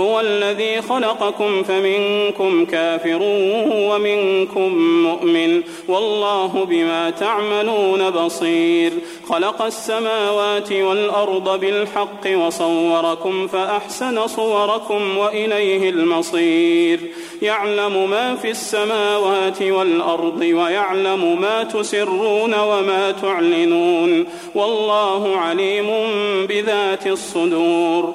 هو الذي خلقكم فمنكم كافر ومنكم مؤمن والله بما تعملون بصير. خلق السماوات والأرض بالحق وصوركم فأحسن صوركم وإليه المصير. يعلم ما في السماوات والأرض ويعلم ما تسرون وما تعلنون. والله عليم بذات الصدور.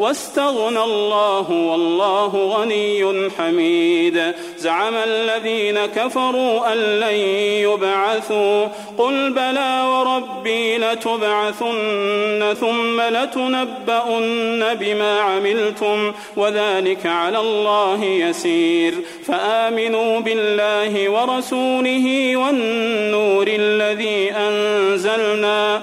واستغنى الله والله غني حميد. زعم الذين كفروا أن لن يبعثوا. قل بلى وربي لتبعثن ثم لتنبؤن بما عملتم وذلك على الله يسير. فآمنوا بالله ورسوله والنور الذي أنزلنا.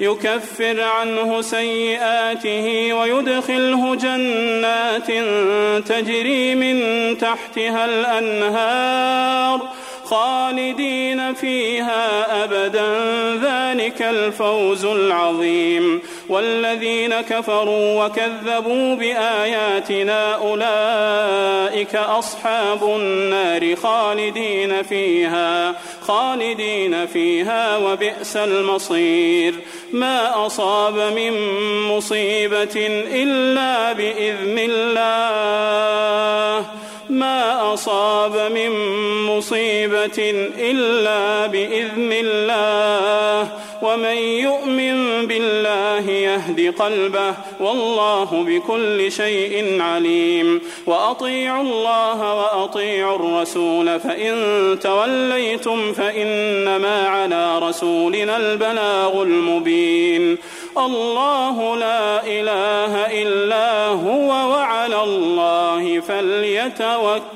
يكفر عنه سيئاته ويدخله جنات تجري من تحتها الأنهار خالدين فيها أبدا. ذلك الفوز العظيم. والذين كفروا وكذبوا بآياتنا أولئك أصحاب النار خالدين فيها خالدين فيها وبئس المصير. ما أصاب من مصيبة إلا بإذن الله. أصاب من مصيبة إلا بإذن الله. ومن يؤمن بالله يهد قلبه والله بكل شيء عليم. وأطيعوا الله وأطيعوا الرسول فإن توليتم فإنما على رسولنا البلاغ المبين. الله لا إله إلا هو وعلى الله فليتوكل